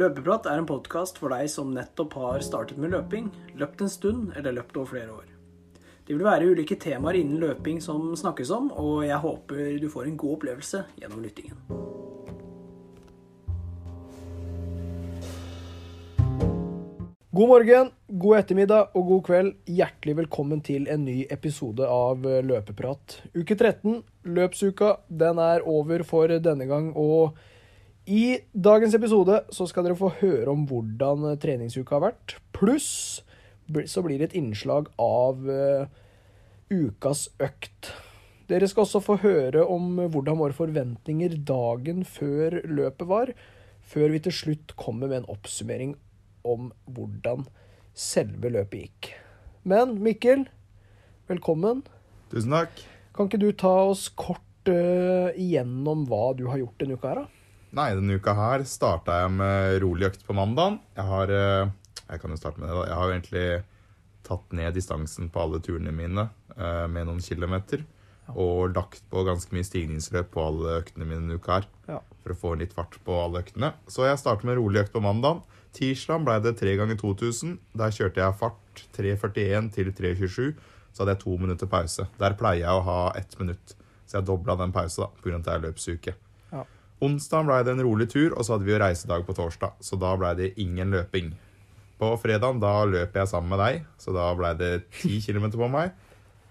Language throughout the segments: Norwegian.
Løpeprat er en podkast for deg som nettopp har startet med løping, løpt en stund eller løpt over flere år. Det vil være ulike temaer innen løping som snakkes om, og jeg håper du får en god opplevelse gjennom lyttingen. God morgen, god ettermiddag og god kveld. Hjertelig velkommen til en ny episode av Løpeprat. Uke 13, løpsuka, den er over for denne gang. og i dagens episode så skal dere få høre om hvordan treningsuka har vært. Pluss så blir det et innslag av uh, ukas økt. Dere skal også få høre om hvordan våre forventninger dagen før løpet var, før vi til slutt kommer med en oppsummering om hvordan selve løpet gikk. Men Mikkel, velkommen. Tusen takk. Kan ikke du ta oss kort uh, igjennom hva du har gjort denne uka her, da? Nei, denne uka her starta jeg med rolig økt på mandag. Jeg har eh, Jeg kan jo starte med det, da. Jeg har egentlig tatt ned distansen på alle turene mine eh, med noen kilometer. Og lagt på ganske mye stigningsløp på alle øktene mine denne uka her. Ja. For å få litt fart på alle øktene. Så jeg starter med rolig økt på mandag. Tirsdag ble det 3 ganger 2000. Der kjørte jeg fart 3.41 til 3.27. Så hadde jeg to minutter pause. Der pleier jeg å ha ett minutt. Så jeg dobla den pausen pga. at det er løpsuke. Onsdag ble det en rolig tur, og så hadde vi jo reisedag på torsdag. Så da ble det ingen løping. På fredag da løp jeg sammen med deg, så da ble det ti km på meg.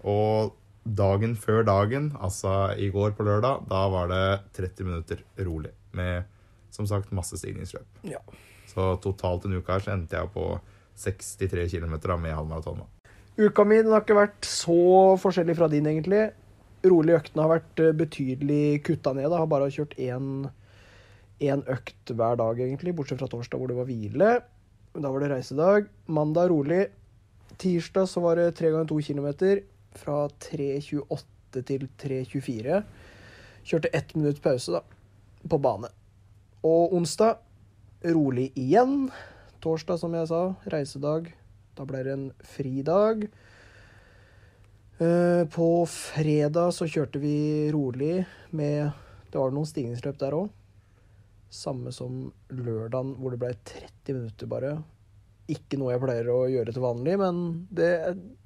Og dagen før dagen, altså i går på lørdag, da var det 30 minutter rolig. Med som sagt masse stigningsløp. Ja. Så totalt en uke her så endte jeg på 63 km med halvmaraton. Uka mi har ikke vært så forskjellig fra din, egentlig rolig øktene har vært eh, betydelig kutta ned. Jeg har bare kjørt én, økt hver dag, egentlig, bortsett fra torsdag hvor det var hvile. Da var det reisedag. Mandag rolig. Tirsdag så var det tre ganger to kilometer. Fra 3.28 til 3.24. Kjørte ett minutts pause, da, på bane. Og onsdag rolig igjen. Torsdag, som jeg sa, reisedag. Da ble det en fridag. Eh, på fredag så kjørte vi rolig med Det var noen stigningsløp der òg. Samme som lørdagen, hvor det ble 30 minutter bare. Ikke noe jeg pleier å gjøre til vanlig, men det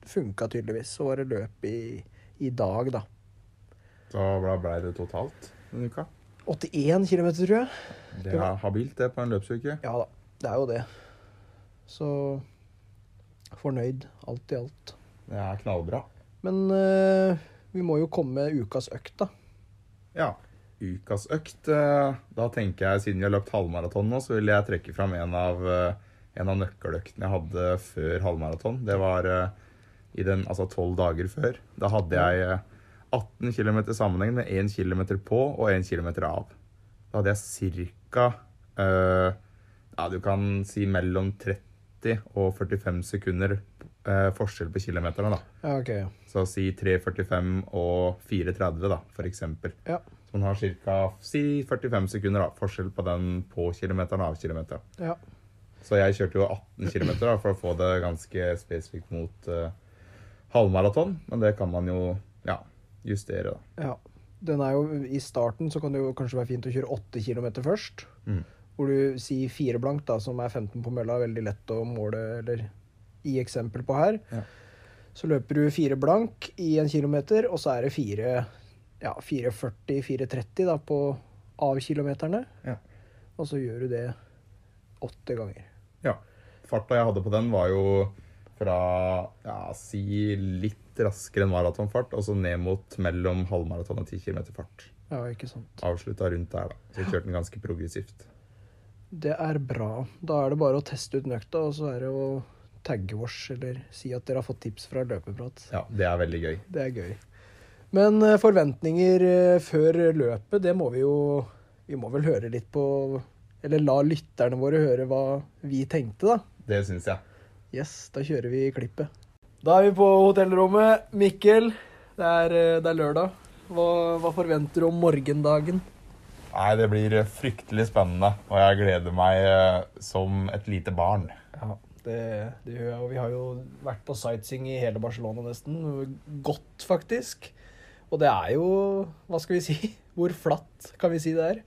funka tydeligvis. Så var det løp i, i dag, da. Så hva ble det totalt denne uka? 81 km, tror jeg. Det er habilt, det, på en løpsuke. Ja da, det er jo det. Så fornøyd, alt i alt. Det er knallbra. Men uh, vi må jo komme med ukas økt, da. Ja. Ukas økt. Uh, da tenker jeg, siden vi har løpt halvmaraton nå, så vil jeg trekke fram en av, uh, en av nøkkeløktene jeg hadde før halvmaraton. Det var i den, altså tolv dager før. Da hadde jeg 18 km sammenheng med 1 km på og 1 km av. Da hadde jeg ca. ja, du kan si mellom 30 og 45 sekunder eh, forskjell på kilometerne, da. Ja, ok. Så si 3.45 og 4.30, da, for eksempel. Ja. Så man har ca. si 45 sekunder da, forskjell på den på kilometeren og av kilometeren. Ja. Så jeg kjørte jo 18 km da, for å få det ganske spesifikt mot uh, halvmaraton. Men det kan man jo ja, justere, da. Ja. Den er jo, I starten så kan det jo kanskje være fint å kjøre 8 km først. Mm. Hvor du sier fire blankt, da, som er 15 på mølla, veldig lett å måle eller i eksempel på her. Ja. Så løper du fire blank i en kilometer, og så er det fire ja, 4,40-4,30 da på av kilometerne. Ja. Og så gjør du det åtte ganger. Ja. Farta jeg hadde på den, var jo fra ja, si litt raskere enn maratonfart, og så ned mot mellom halvmaraton og 10 km fart. Ja, ikke sant. Avslutta rundt der, da. Så vi kjørte den ganske progressivt. Det er bra. Da er det bare å teste ut nøkta, og så er det å tagge oss eller si at dere har fått tips fra Løpeprat. Ja, det er veldig gøy. Det er gøy. Men eh, forventninger eh, før løpet, det må vi jo Vi må vel høre litt på Eller la lytterne våre høre hva vi tenkte, da. Det syns jeg. Yes, da kjører vi klippet. Da er vi på hotellrommet. Mikkel, det er, eh, det er lørdag. Hva, hva forventer du om morgendagen? Nei, Det blir fryktelig spennende, og jeg gleder meg som et lite barn. Det, det gjør jeg. Og vi har jo vært på sightseeing i hele Barcelona nesten. Godt, faktisk. Og det er jo Hva skal vi si? Hvor flatt kan vi si det er?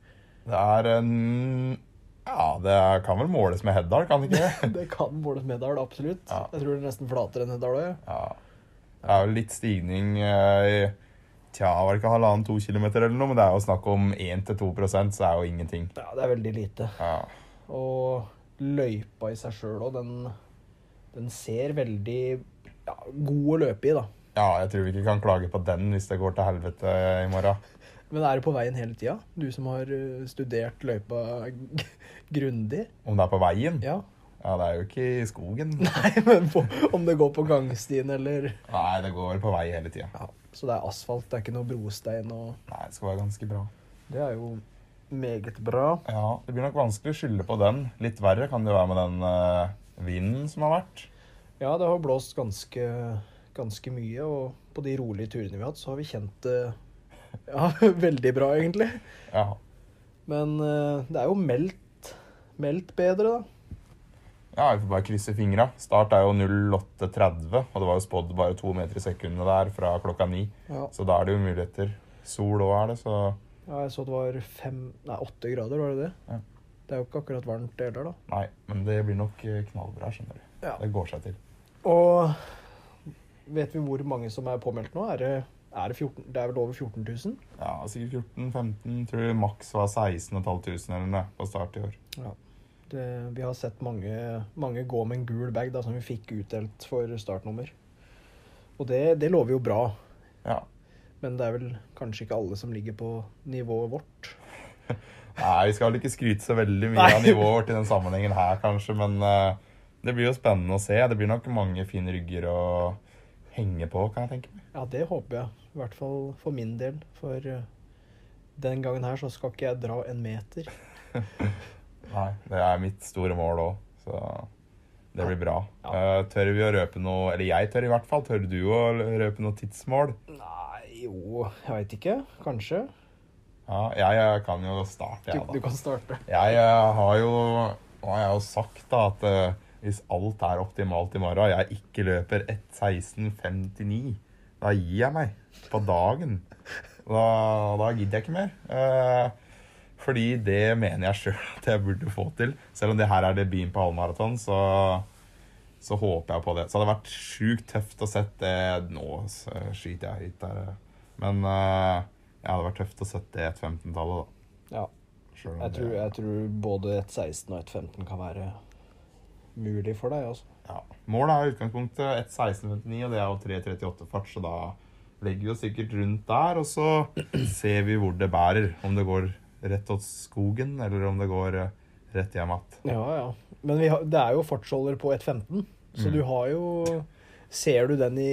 Det er en Ja, det kan vel måles med Heddal, kan det ikke det? Det kan måles med Heddal, absolutt. Ja. Jeg tror det er nesten flatere enn Heddal òg. Ja. Det er jo litt stigning eh, i Tja, var det ikke halvannen-to kilometer eller noe, men det er jo snakk om 1-2% så det er jo ingenting. Ja, det er veldig lite. Ja. Og løypa i seg sjøl òg, den, den ser veldig ja, god å løpe i, da. ja, jeg tror vi ikke kan klage på den hvis det går til helvete i morgen. Men er det på veien hele tida? Du som har eh, studert løypa grundig? Om det er på veien? Ja. Ja, det er jo ikke i skogen. Nei, men på, om det går på gangstien eller Nei, det går vel på vei hele tida. ja, Så det er asfalt, det er ikke noe brostein og Nei, det skal være ganske bra. Det er jo meget bra. Ja, det blir nok vanskelig å skylde på den. Litt verre kan det være med den uh, vinden som har vært. Ja, det har blåst ganske, ganske mye, og på de rolige turene vi har hatt, så har vi kjent det ja, veldig bra, egentlig. Ja. Men uh, det er jo meldt, meldt bedre, da. Ja, vi får bare krysse fingra. Start er jo 08.30, og det var jo spådd bare to meter i sekundet der fra klokka ni. Ja. Så da er det jo muligheter. Sol òg er det, så ja, jeg så det var fem, nei, åtte grader, var det det? Ja. Det er jo ikke akkurat varmt det heller, da. Nei, men det blir nok eh, knallbra, skjønner du. Ja. Det går seg til. Og vet vi hvor mange som er påmeldt nå? Er det, er det 14? Det er vel over 14 000? Ja, sikkert 14-15. Tror jeg maks var 16 500 eller noe på start i år. Ja. Det, vi har sett mange, mange gå med en gul bag da, som vi fikk utdelt for startnummer. Og det, det lover jo bra. Ja. Men det er vel kanskje ikke alle som ligger på nivået vårt. Nei, vi skal vel ikke skryte så veldig mye Nei. av nivået vårt i den sammenhengen her, kanskje, men uh, det blir jo spennende å se. Det blir nok mange fine rygger å henge på, kan jeg tenke meg. Ja, det håper jeg. I hvert fall for min del. For uh, den gangen her så skal ikke jeg dra en meter. Nei, det er mitt store mål òg, så det blir bra. Ja. Uh, tør vi å røpe noe Eller jeg tør i hvert fall. Tør du å røpe noe tidsmål? Nei, jo, jeg veit ikke. Kanskje. Ja, jeg, jeg kan jo starte, Du, jeg, du da. kan starte. Jeg jeg har jo Nå har jeg jo sagt da at uh, hvis alt er optimalt i morgen, jeg ikke løper 1.16,59, da gir jeg meg på dagen. Da, da gidder jeg ikke mer. Uh, fordi det mener jeg sjøl at jeg burde få til. Selv om det her er debuten på halvmaraton, så, så håper jeg på det. Så det hadde vært sjukt tøft å sette det Nå skyter jeg høyt der. Men uh, ja, det hadde vært tøft å sette det 1.15-tallet, da. Ja. Jeg tror, jeg tror både et 16 og et 15 kan være mulig for deg. altså. Ja. Målet er i utgangspunktet 1.16,59, og det er jo 3.38 fart, så da legger vi oss sikkert rundt der, og så ser vi hvor det bærer. Om det går rett til skogen, eller om det går eh, rett hjem igjen. Ja, ja. Men vi har, det er jo fartsholder på 1.15, så Mm. du har jo Ser du den i,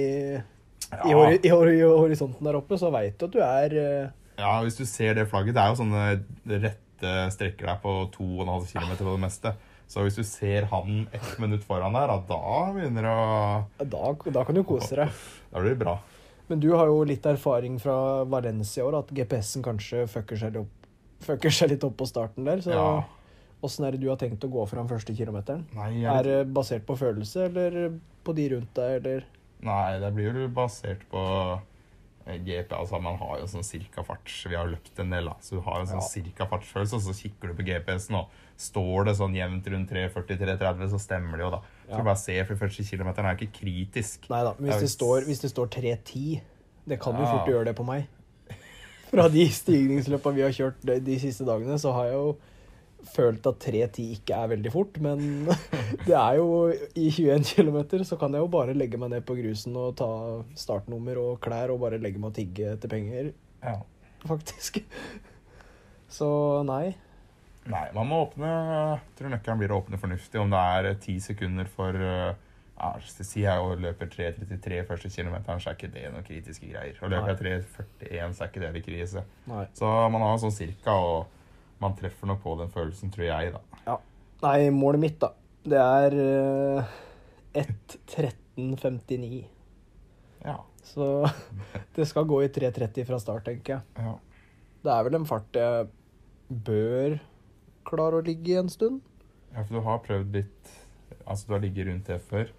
i, hori- i, hori- i horisonten der oppe, så veit du at du er uh... ja, hvis du ser det flagget, det er jo sånne rette strekker der på 2,5 km på det meste. Så hvis du ser han ett minutt foran der, da, begynner det å da, da kan du kose deg. Da blir det bra. Men du har jo litt erfaring fra Valencia i år, at GPS-en kanskje fucker seg, opp, fucker seg litt opp på starten der. Så Ja. er det du har tenkt å gå fram første kilometeren? Nei, jeg Er det basert på følelse, eller på de rundt deg, eller Nei, det blir jo basert på eh, GP. Altså, man har jo sånn cirka farts Vi har løpt en del, da. Så du har jo sånn Ja. cirka fartsfølelse, og så kikker du på GPS-en, og står det sånn jevnt rundt 3.40-3.30, så stemmer det jo, da. Så Ja. bare se, for første kilometeren er ikke kritisk. Nei da, men hvis det står, hvis det står 3.10 Det kan jo Ja. fort gjøre det på meg. Fra de stigningsløpa vi har kjørt de, de siste dagene, så har jeg jo følt at 3.10 ikke er veldig fort, men det er jo i 21 km, så kan jeg jo bare legge meg ned på grusen og ta startnummer og klær og bare legge meg og tigge etter penger, Ja. faktisk. Så nei. Nei, man må åpne Jeg tror nøkkelen blir å åpne fornuftig. Om det er eh, ti sekunder for eh, ja, Si jeg løper 3.33 første kilometeren, så er ikke det noen kritiske greier. Og løper jeg 3.41, så er ikke det litt krise. nei. Så man har sånn cirka, og man treffer nok på den følelsen, tror jeg, da. Ja. Nei, målet mitt, da, det er uh, 1.13,59. Ja. Så det skal gå i 3.30 fra start, tenker jeg. ja. Det er vel en fart jeg bør klare å ligge i en stund. Ja, for du har prøvd litt Altså, du har ligget rundt det før?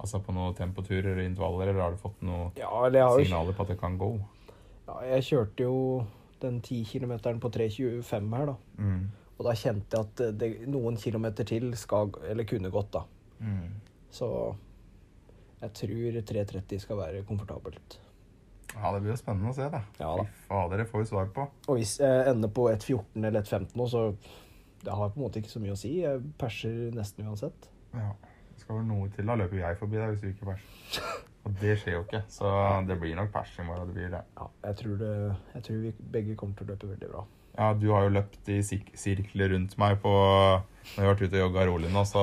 Altså på noen tempoturer eller intervaller, eller har du fått noen Ja, signaler på at det kan gå? ja, Jeg kjørte jo den 10 kilometeren på 3.25 her, da. Mm. Og da kjente jeg at det, noen kilometer til skal, eller kunne gått, da. Mm. Så jeg tror 3.30 skal være komfortabelt. Ja, det blir jo spennende å se, da. Ja da. Fy fader, det får vi svar på. Og hvis jeg ender på 1.14 eller 1.15 nå, så det har på en måte ikke så mye å si. Jeg perser nesten uansett. Ja. Det skal vel noe til. Da løper jeg forbi deg hvis du ikke perser. Det skjer jo ikke, så det blir nok pers i morgen. Det blir det. Ja, jeg tror, det, jeg tror vi begge kommer til å løpe veldig bra. Ja, du har jo løpt i sik sirkler rundt meg på når jeg har vært ute og jogga rolig nå, så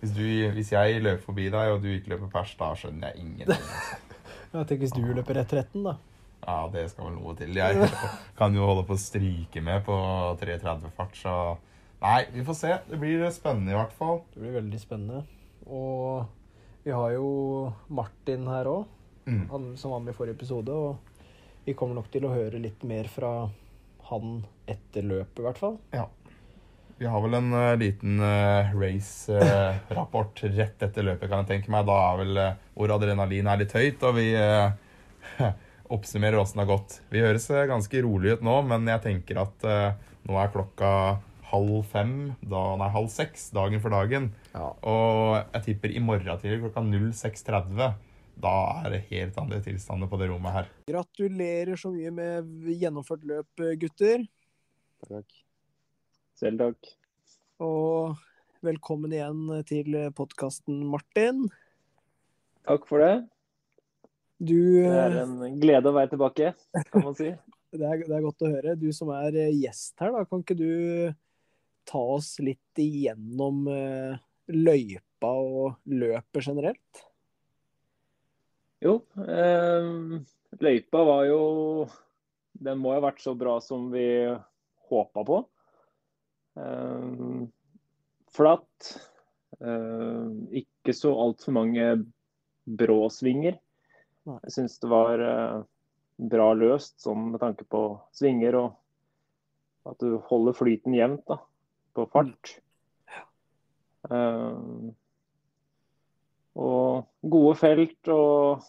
hvis, du, hvis jeg løper forbi deg og du ikke løper pers, da skjønner jeg ingenting. Ja, Tenk hvis du løper rett 13, da. Ja, det skal vel noe til. Jeg kan jo holde på å stryke med på 3.30 fart, så Nei, vi får se. Det blir spennende i hvert fall. Det blir veldig spennende. Og vi har jo Martin her òg, Mm. han som var med i forrige episode. Og vi kommer nok til å høre litt mer fra han etter løpet, i hvert fall. Ja. Vi har vel en uh, liten uh, race-rapport rett etter løpet, kan jeg tenke meg. Da er vel uh, hvor adrenalin er litt høyt, og vi eh, oppsummerer åssen det har gått. Vi høres eh, ganske rolig ut nå, men jeg tenker at eh, nå er klokka halv fem, da, nei, halv seks dagen for dagen. Ja. Og jeg tipper i morgen tidlig klokka 06.30. Da er det helt andre tilstander på det rommet her. Gratulerer så mye med gjennomført løp, gutter. Takk. Selv takk. Og velkommen igjen til podkasten, Martin. Takk for det. Du Det er en glede å være tilbake, kan man si. Det er, det er godt å høre. Du som er gjest her, da, kan ikke du ta oss litt igjennom eh, løypa og løpet generelt? Jo, eh, løypa var jo Den må ha vært så bra som vi håpa på. Eh, flatt. Eh, ikke så altfor mange brå svinger. Jeg syns det var eh, bra løst sånn med tanke på svinger og at du holder flyten jevnt da, på fart. Uh, og gode felt og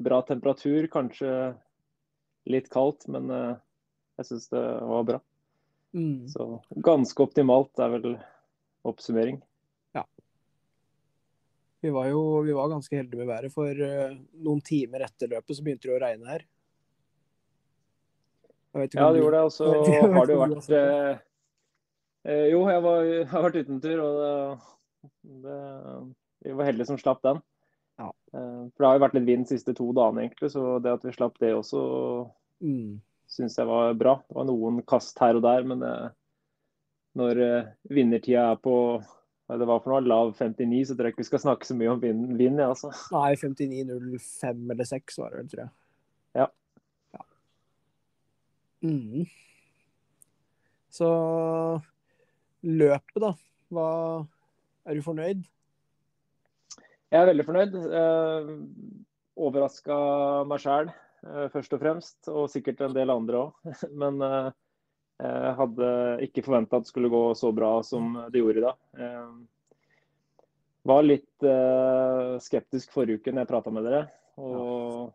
bra temperatur. Kanskje litt kaldt, men uh, jeg syns det var bra. Mm. Så ganske optimalt er vel oppsummering. Vi var jo vi var ganske heldige med været, for uh, noen timer etter løpet så begynte det å regne her. Ja, det gjorde det. Og så har det jo du vært eh, Jo, jeg, var, jeg har vært uten tur, og det, det, vi var heldige som slapp den. Ja. Eh, for det har jo vært litt vind de siste to dagene, egentlig, så det at vi slapp det også, Mm. syns jeg var bra. Det var noen kast her og der, men eh, når eh, vinnertida er på hva det var for noe, lav 59, så tror jeg ikke vi skal snakke så mye om vind, vind ja, altså. Nei, 59,05 eller 6 var det vel, tror jeg. Ja. Ja. Mm. Så løpet, da. Hva Er du fornøyd? Jeg er veldig fornøyd. Eh, Overraska meg sjæl, eh, først og fremst. Og sikkert en del andre òg. Men eh, jeg hadde ikke forventa at det skulle gå så bra som det gjorde i dag. Eh, var litt eh, skeptisk forrige uke når jeg prata med dere. Og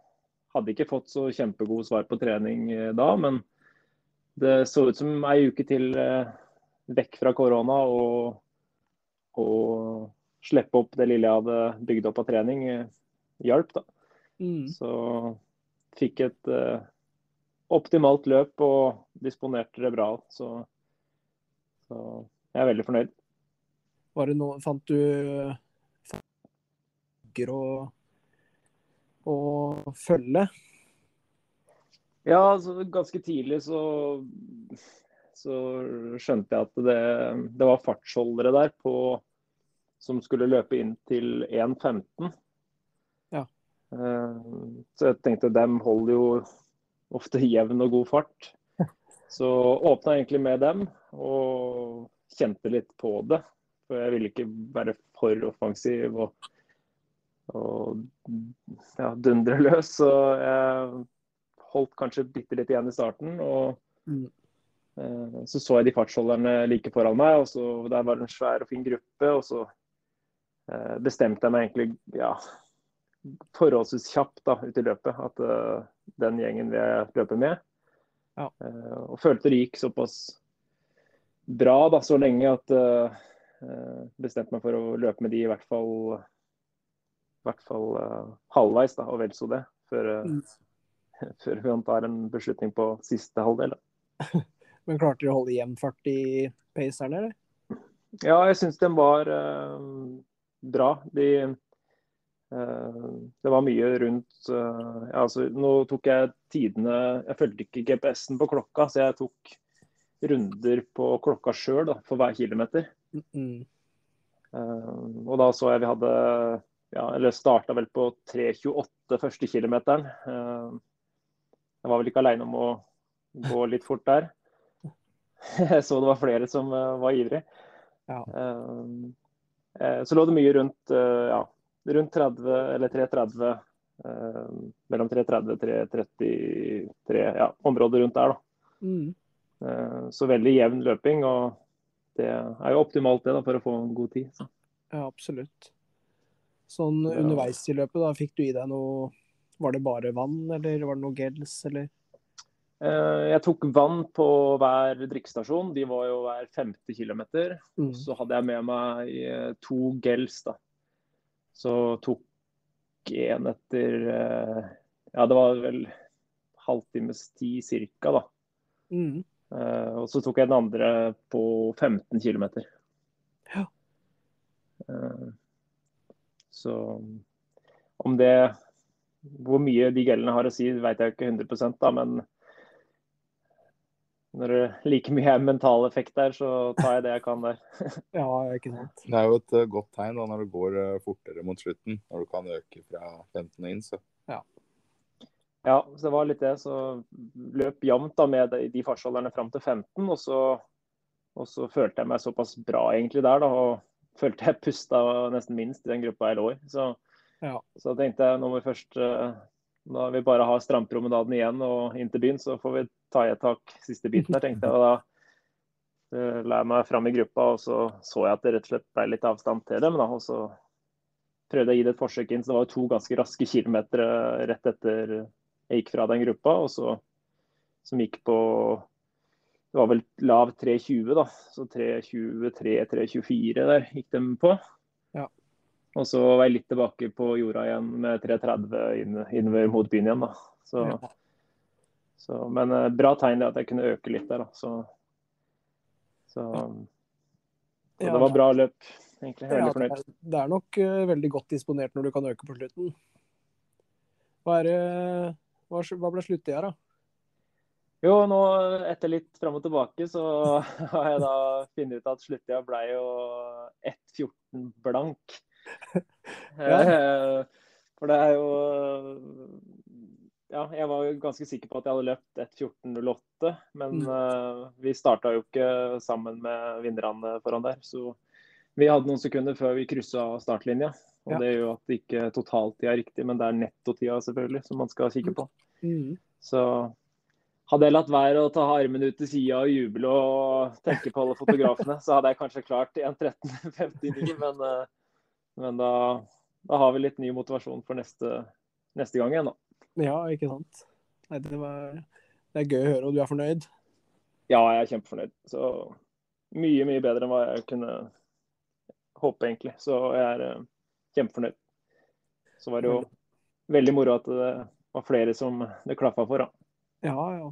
hadde ikke fått så kjempegode svar på trening eh, da, men det så ut som ei uke til eh, vekk fra korona og, og slippe opp det lille jeg hadde bygd opp av trening, eh, hjalp. da. Mm. Så fikk et uh, optimalt løp og disponerte det bra. Så, så jeg er veldig fornøyd. Var det noe Fant du fagger å, å følge? Ja, altså, ganske tidlig så, så skjønte jeg at det, det var fartsholdere der på, som skulle løpe inn til 1,15. Ja. Eh, Så jeg tenkte dem holder jo ofte jevn og god fart. Så åpna egentlig med dem og kjente litt på det. For jeg ville ikke være for offensiv og, og ja, dundre løs. Så jeg holdt kanskje bitte litt igjen i starten. og Mm. Eh, Så så jeg de fartsholderne like foran meg, og så der var det en svær og fin gruppe. Og så eh, bestemte jeg meg egentlig ja, forholdsvis kjapt da, ut i løpet at uh, den gjengen vil jeg løpe med. Ja. Uh, og følte det gikk såpass bra da, så lenge at uh, bestemte meg for å løpe med de i hvert fall, i hvert fall halvveis, da, og vel så det. Før, uh, før vi tar en beslutning på siste halvdel. Da. Men klarte de å holde jevn fart i paceren, eller? Ja, jeg syns den var bra. De uh, det var mye rundt uh, ja, altså, Nå tok jeg tidene Jeg fulgte ikke GPS-en på klokka, så jeg tok runder på klokka sjøl for hver kilometer. Mm -hmm. og da så jeg vi hadde ja, Eller starta vel på 3.28 første kilometeren. jeg var vel ikke aleine om å gå litt fort der. Jeg så det var flere som var ivrige. Ja. så lå det mye rundt ja, rundt 30 eller 330. Eh, mellom 330 og 333, ja, området rundt der. da. Mm. Eh, så veldig jevn løping, og det er jo optimalt det da, for å få en god tid. Så. Ja, absolutt. Sånn underveis i løpet, da fikk du i deg noe Var det bare vann, eller var det noe gels, eller? Eh, jeg tok vann på hver drikkestasjon. De var jo hver femte kilometer. Mm. Så hadde jeg med meg eh, to gels, da. Så tok en etter eh, Ja, det var vel halvtimes tid cirka, da. Mm. Og så tok jeg den andre på 15 km. Ja. Så om det Hvor mye de gellene har å si, veit jeg ikke 100 da, men når det like mye er mental effekt der, så tar jeg det jeg kan der. ja, ikke sant. Det er jo et uh, godt tegn da, når det går uh, fortere mot slutten, når du kan øke fra 15 og inn. Så. Ja. ja, så det var litt det. Så løp jevnt med de fartsholderne fram til 15, og så, og så, følte jeg meg såpass bra egentlig der, da. Og følte jeg pusta nesten minst i den gruppa jeg lå i. Så, ja. så tenkte jeg nå må vi først da vi bare har strandpromenaden igjen og inn til byen, så får vi ta i et tak siste biten her, tenkte jeg. Og da uh, la jeg meg fram i gruppa, og så så jeg at det rett og slett ble litt avstand til dem. Da, og så prøvde jeg å gi det et forsøk inn. Så det var to ganske raske kilometer eh, rett etter jeg gikk fra den gruppa. og så som gikk på Det var vel lav 3.20, da. Så 3.23-3.24 der gikk de på. Og så var jeg litt tilbake på jorda igjen med 3.30 inn, innover mot byen igjen. da. Så, ja. så, men uh, bra tegn det at jeg kunne øke litt der. da. Så, så, så det var bra løp. egentlig. Veldig ja, fornøyd. Det er nok uh, veldig godt disponert når du kan øke på slutten. Hva, er, hva, hva ble sluttida, da? Jo, nå etter litt fram og tilbake, så har jeg da funnet ut at sluttida ble jo 1.14 blank. Ja. Eh, for det er jo Ja, jeg var jo ganske sikker på at jeg hadde løpt 1.14,08, men mm. uh, vi starta jo ikke sammen med vinnerne foran der. Så vi hadde noen sekunder før vi kryssa startlinja. Og ja. Det gjør jo at det ikke totaltida er riktig, men det er nettotida selvfølgelig som man skal kikke på. Mm. Så hadde jeg latt være å ta armene ut til sida og juble og tenke på alle fotografene, så hadde jeg kanskje klart 1.13,59, men uh, men da, da, har vi litt ny motivasjon for neste, neste gang igjen, da. Ja, ikke sant. Nei, det, var, det er gøy å høre, og du er fornøyd? Ja, jeg er kjempefornøyd. Så mye, mye bedre enn hva jeg kunne håpe, egentlig. Så jeg er uh, kjempefornøyd. Så var det jo veldig moro at det var flere som det klaffa for, da. Ja, ja.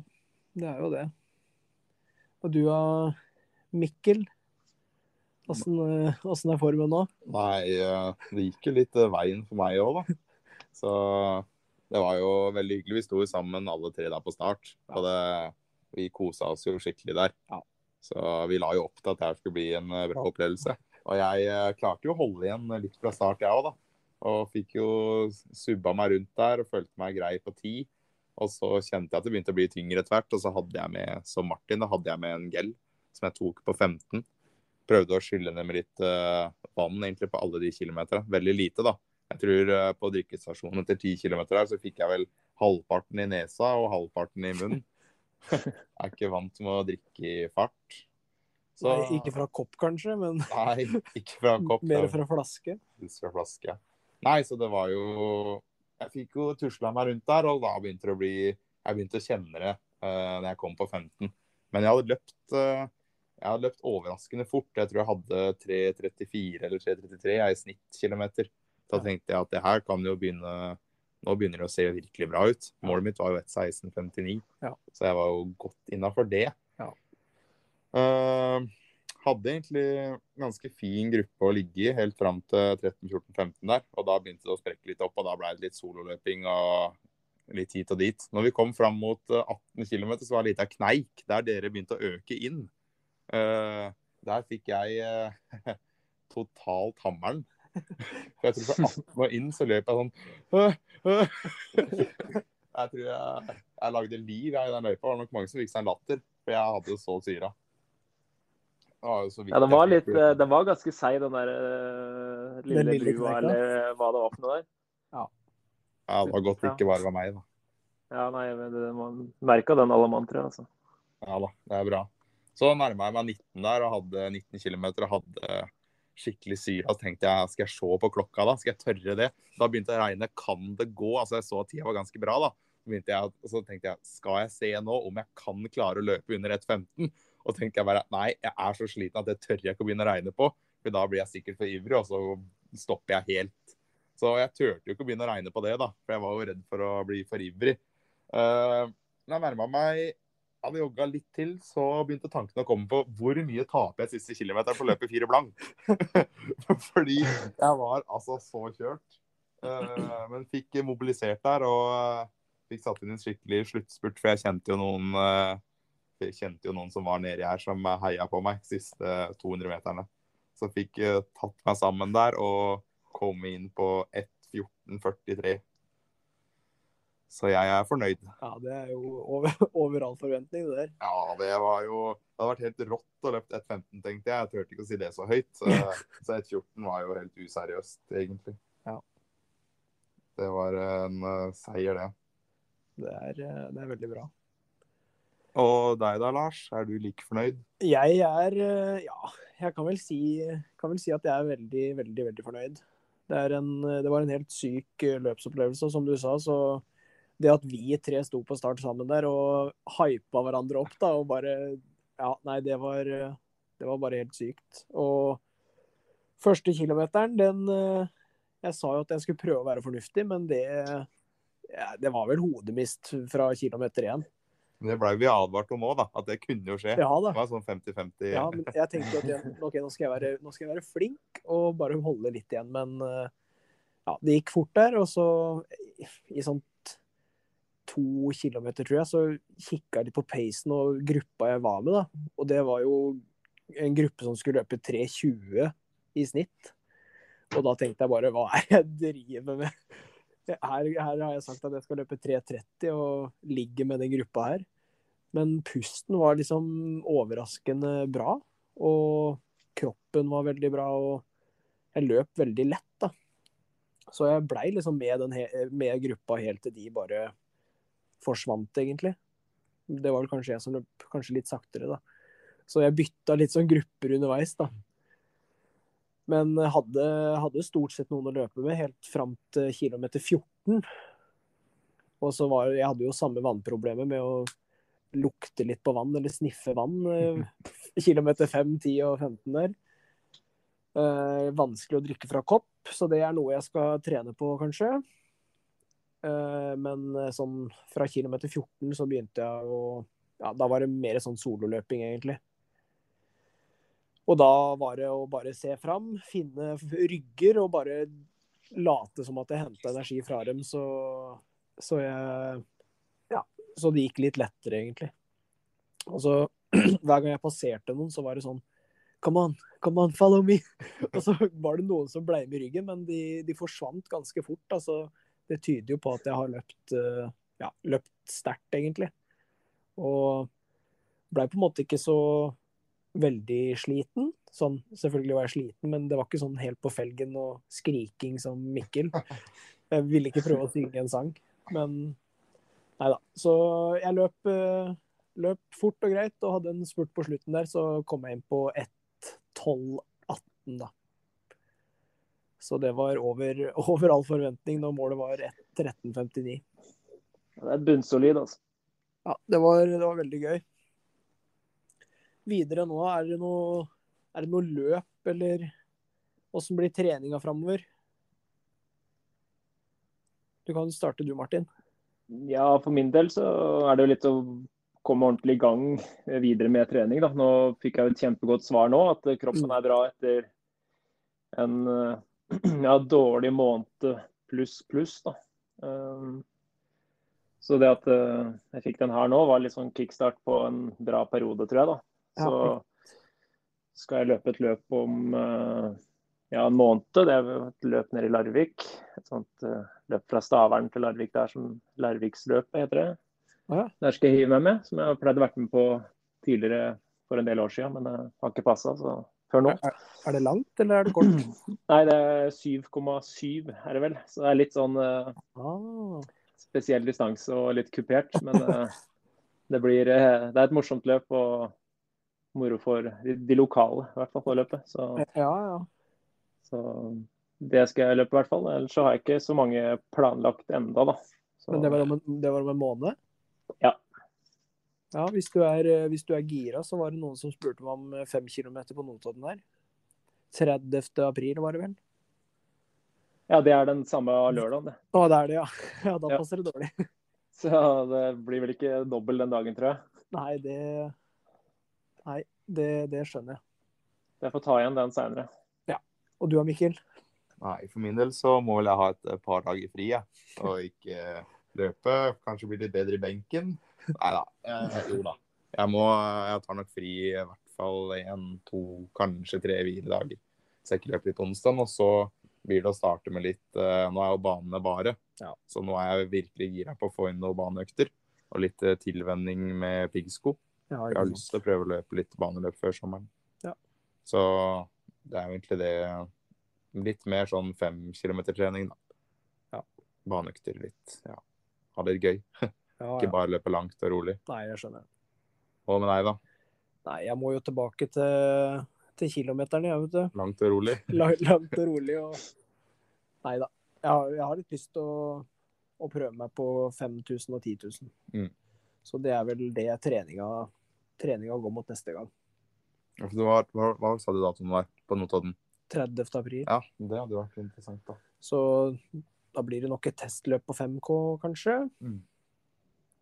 Det er jo det. Og du da, Mikkel? Åssen eh, er formen nå? Nei, eh, det gikk jo litt eh, veien for meg òg, da. Så det var jo veldig hyggelig. Vi sto sammen alle tre der på start. Og det, vi kosa oss jo skikkelig der. Så vi la jo opp til at det skulle bli en bra opplevelse. Og jeg klarte jo å holde igjen litt fra start, jeg òg, da. Og fikk jo subba meg rundt der og følte meg grei på ti. Og så kjente jeg at det begynte å bli tyngre etter hvert. Og så hadde jeg med, som Martin, da hadde jeg med en gel som jeg tok på 15 prøvde å skylle ned med litt uh, vann egentlig på alle de kilometerne. Veldig lite, da. Jeg tror uh, på drikkestasjonen etter ti kilometer her, så fikk jeg vel halvparten i nesa og halvparten i munnen. jeg er ikke vant med å drikke i fart. Så... Nei, ikke fra kopp, kanskje, men Nei, ikke fra kopp. Mer fra flaske? Fra flaske. Nei, så det var jo Jeg fikk jo tusla meg rundt der, og da begynte det å bli Jeg begynte å kjenne det uh, når jeg kom på 15. Men jeg hadde løpt uh, Jeg har løpt overraskende fort. Jeg tror jeg hadde 3.34 eller 3.33 i snittkilometer. Da tenkte jeg at det her kan jo begynne Nå begynner det å se virkelig bra ut. Målet mitt var jo 1.16,59, Ja. så jeg var jo godt innafor det. Ja. Uh, hadde egentlig ganske fin gruppe å ligge i helt fram til 13-14-15 der. Og da begynte det å sprekke litt opp, og da ble det litt sololøping og litt hit og dit. Når vi kom fram mot eh, 18 km, så var det litt av kneik der dere begynte å øke inn. Eh, der fikk jeg eh, totalt hammeren. For jeg tror fra 18 og inn så løp jeg sånn øh, øh. Jeg tror jeg, jeg lagde liv jeg, i den løypa. Det var nok mange som fikk seg en latter, for jeg hadde så syra. Det var jo så syra. Ja, det var, litt, eh, den var ganske seig, den der lille, Den lille brua, eller hva det var for noe der. Ja, det var godt det ikke bare var meg, da. Ja, nei, men det- Man merka den alle mann, tror jeg. Altså. Ja da, det er bra. Så nærma jeg meg 19 der og hadde 19 km og hadde skikkelig syre. Så tenkte jeg skal jeg se på klokka da? Skal jeg tørre det? Da begynte jeg å regne kan det gå? Altså Jeg så at tida var ganske bra. da. Jeg, så tenkte jeg skal jeg se nå om jeg kan klare å løpe under 1,15? Og tenkte jeg bare nei, jeg er så sliten at det tør jeg ikke å begynne å regne på. For da blir jeg sikkert for ivrig, og så stopper jeg helt. Så jeg turte jo ikke å begynne å regne på det, da. For jeg var jo redd for å bli for ivrig. Uh, jeg nærma meg hadde jogga litt til, så begynte tankene å komme på hvor mye taper jeg siste kilometer på løpet fire blank. Fordi jeg var altså så kjørt. Eh, men fikk mobilisert der og eh, fikk satt inn en skikkelig sluttspurt, for jeg kjente jo noen eh, kjente jo noen som var nedi her, som heia på meg siste 200 meterne. Så fikk tatt meg sammen der og kom inn på 1.14,43. Så jeg er fornøyd. Ja, det er jo over, over all forventning, det der. Ja, det var jo Det hadde vært helt rått å løpe 1,15, tenkte jeg. Jeg turte ikke å si det så høyt. Så, så 1,14 var jo helt useriøst, egentlig. Ja. Det var en eh, seier, det. Det er, eh, det er veldig bra. Og deg da, Lars? Er du like fornøyd? Jeg er eh, Ja, jeg kan vel si, kan vel si at jeg er veldig, veldig, veldig fornøyd. Det, er en, det var en helt syk løpsopplevelse, som du sa. Så det at vi tre sto på start sammen der og hypa hverandre opp, da, og bare Ja, nei, det var, det var bare helt sykt. Og første kilometeren, den Jeg sa jo at jeg skulle prøve å være fornuftig, men det ja, Det var vel hodemist fra kilometer én. Det blei vi advart om òg. At det kunne jo skje. Ja da. Det var sånn 50-50. Ja, men jeg tenkte at jeg, ok, nå, skal jeg være, nå skal jeg være flink og bare holde litt igjen. Men ja, det gikk fort der. Og så i, sånt to kilometer, tror jeg, så kikka de på pacen og gruppa jeg var med. da. Og det var jo en gruppe som skulle løpe 3.20 i snitt. Og da tenkte jeg bare hva er det jeg driver med? Her, her har jeg sagt at jeg skal løpe 3.30 og ligge med den gruppa her. Men pusten var liksom overraskende bra. Og kroppen var veldig bra, og jeg løp veldig lett, da. Så jeg blei liksom med, den med gruppa helt til de bare forsvant, egentlig. Det var vel kanskje jeg som løp kanskje litt saktere, da. Så jeg bytta litt sånn grupper underveis, da. Men hadde, hadde stort sett noen å løpe med helt fram til kilometer 14. Og så var jeg hadde jo samme vannproblemet med å lukte litt på vann, eller sniffe vann. eh, Kilometer 5, 10 og 15 der. Eh, vanskelig å drikke fra kopp, så det er noe jeg skal trene på, kanskje. Eh, men eh, sånn fra kilometer 14 så begynte jeg å Ja, da var det mer sånn sololøping, egentlig. Og da var det å bare se fram, finne rygger og bare late som at jeg henta energi fra dem, så, så jeg Ja, så det gikk litt lettere, egentlig. Og så hver gang jeg passerte noen, så var det sånn Come on, come on, follow me. Og så var det noen som ble med i ryggen, men de, de forsvant ganske fort. Altså, det tyder jo på at jeg har løpt, eh, ja, løpt sterkt, egentlig. Og blei på en måte ikke så veldig sliten. Sånn, selvfølgelig var jeg sliten, men det var ikke sånn helt på felgen og skriking som Mikkel. Jeg ville ikke prøve å synge en sang, men nei da. Så jeg løp, eh, løp fort og greit og hadde en spurt på slutten der, så kom jeg inn på 1.12,18 da. Så det var over, over all forventning når målet var 13.59. Ja, Det er bunnsolid, altså. Ja, det var, det var veldig gøy. videre nå? Er det noe, er det noe løp, eller åssen blir treninga framover? Du kan starte du, Martin. Ja, for min del så er det jo litt å komme ordentlig i gang videre med trening. Da. Nå fikk jeg et kjempegodt svar nå, at kroppen er bra etter en ja, dårlig måned pluss pluss. da. Um, så det at uh, jeg fikk den her nå, var litt sånn kickstart på en bra periode, tror jeg. da. Så skal jeg løpe et løp om uh, ja, en måned. Det er et løp nede i Larvik. Et sånt uh, løp fra Stavern til Larvik der som Larviksløpet heter det. Ja. Der skal jeg hive meg med, som jeg har pleid å vært med på tidligere for en del år siden, men det har ikke passa før nå. Er, er, det langt, eller er det kort? Nei, det er 7,7 er det vel. Så det er litt sånn uh, ah. spesiell distanse og litt kupert. Men uh, det blir uh, Det er et morsomt løp og moro for de, de lokale, i hvert fall, på løpet. Så, ja, ja. så det skal jeg løpe, i hvert fall. Ellers så har jeg ikke så mange planlagt enda, da. Så, Men det var, om en, det var om en måned? Ja. Ja, hvis du, er, hvis du er gira, så var det noen som spurte meg om fem kilometer på Notodden her. 30. april, var det vel? Ja, det er den samme lørdagen, det. Å, det er det, ja. Ja, Da Ja. passer det dårlig. Så det blir vel ikke dobbel den dagen, tror jeg. Nei, det Nei, det, det skjønner jeg. Jeg får ta igjen den seinere. Og du og Mikkel? Nei, for min del så må vel jeg ha et eh, par dager fri, jeg. Og ikke eh, løpe. Kanskje bli litt bedre i benken. Nei da. Eh, jo da. Jeg må Jeg tar nok fri i hvert fall én, to, kanskje tre hviledager. Så jeg ikke løper litt onsdag. Og så blir det å starte med litt eh, Nå er jo banene bare, Ja. så nå er jeg virkelig gira på å få inn noen baneøkter. Og litt eh, tilvenning med piggsko. Ja, Jeg har lyst til å prøve å løpe litt baneløp før sommeren. Ja. Så det er jo egentlig det Litt mer sånn fem kilometer trening, da. Ja. Baneøkter litt. Ja. Ha det gøy. Ja, Ikke bare løpe langt og rolig. Nei, jeg skjønner. Hva med deg, da? Nei, jeg må jo tilbake til, til kilometerne, jeg, vet du. Langt og rolig? La- Langt og rolig og Nei da. Jeg har, jeg har litt lyst til å, å prøve meg på 5000 og 10 000. Mm. Så det er vel det treninga, treninga går mot neste gang. Ja, var, hva, hva sa du datoen var på Notodden? 30. april. Ja, det hadde vært interessant, da. Så da blir det nok et testløp på 5K, kanskje. Mm.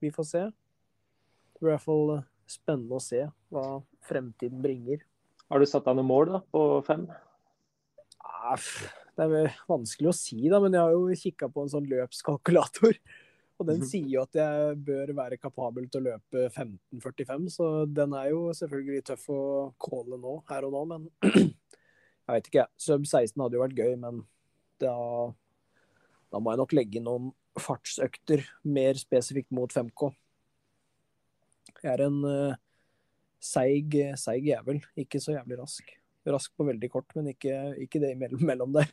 Vi får se. Det blir i hvert fall spennende å se hva fremtiden bringer. Har du satt deg noen mål da, på fem? Ah, Det er vanskelig å si, da, men jeg har jo kikka på en sånn løpskalkulator. Og den sier jo at jeg bør være kapabel til å løpe 15,45, så den er jo selvfølgelig tøff å calle nå, her og nå, men jeg veit ikke. Sub 16 hadde jo vært gøy, men da, da må jeg nok legge noen fartsøkter mer spesifikt mot 5K. Jeg er en eh, seig, seig jævel, ikke så jævlig rask. Rask på veldig kort, men ikke, ikke det imellom mellom der.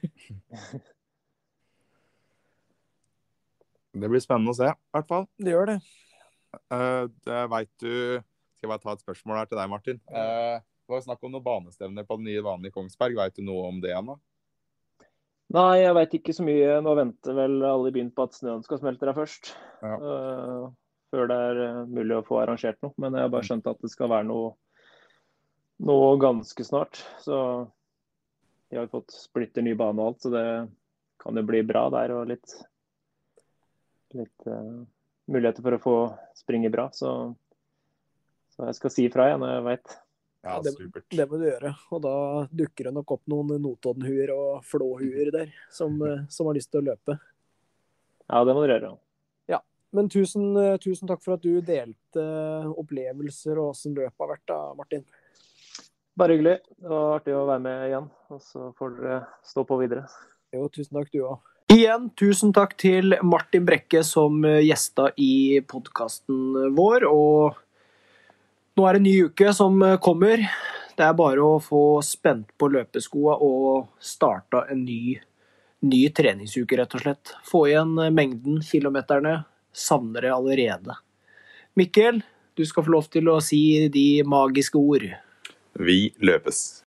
Det blir spennende å se, i hvert fall. Det gjør det. Uh, det veit du Skal jeg bare ta et spørsmål her til deg, Martin. Uh, det var snakk om noen banestevner på den nye banen i Kongsberg. Vet du noe om det ennå? Nei, jeg veit ikke så mye. Nå venter vel alle i byen på at snøen skal smelte der først. Ja. Uh, før det er eh, mulig å få arrangert noe. Men jeg har bare skjønt at det skal være noe, noe ganske snart. Så de har fått splitter ny bane og alt, så det kan jo bli bra der. Og litt, litt uh, muligheter for å få springe bra. Så, så jeg skal si ifra igjen når jeg veit. Ja, det- supert. Det må du gjøre. Og da dukker det nok opp noen Notodden-huer og Flå-huer der som, eh, som har lyst til å løpe. Ja, det må dere gjøre. Men tusen, eh, tusen takk for at du delte opplevelser og åssen løpet har vært, da, Martin. Bare hyggelig. Det var artig å være med igjen. Og så får dere stå på videre. Jo, tusen takk, du òg. Igjen, tusen takk til Martin Brekke som eh, gjesta i podkasten vår. Og nå er det en ny uke som eh, kommer. Det er bare å få spent på løpeskoa og starta en ny, ny treningsuke, rett og slett. Få igjen eh, mengden kilometerne. Savner det allerede. Mikkel, du skal få lov til å si de magiske ord. Vi løpes.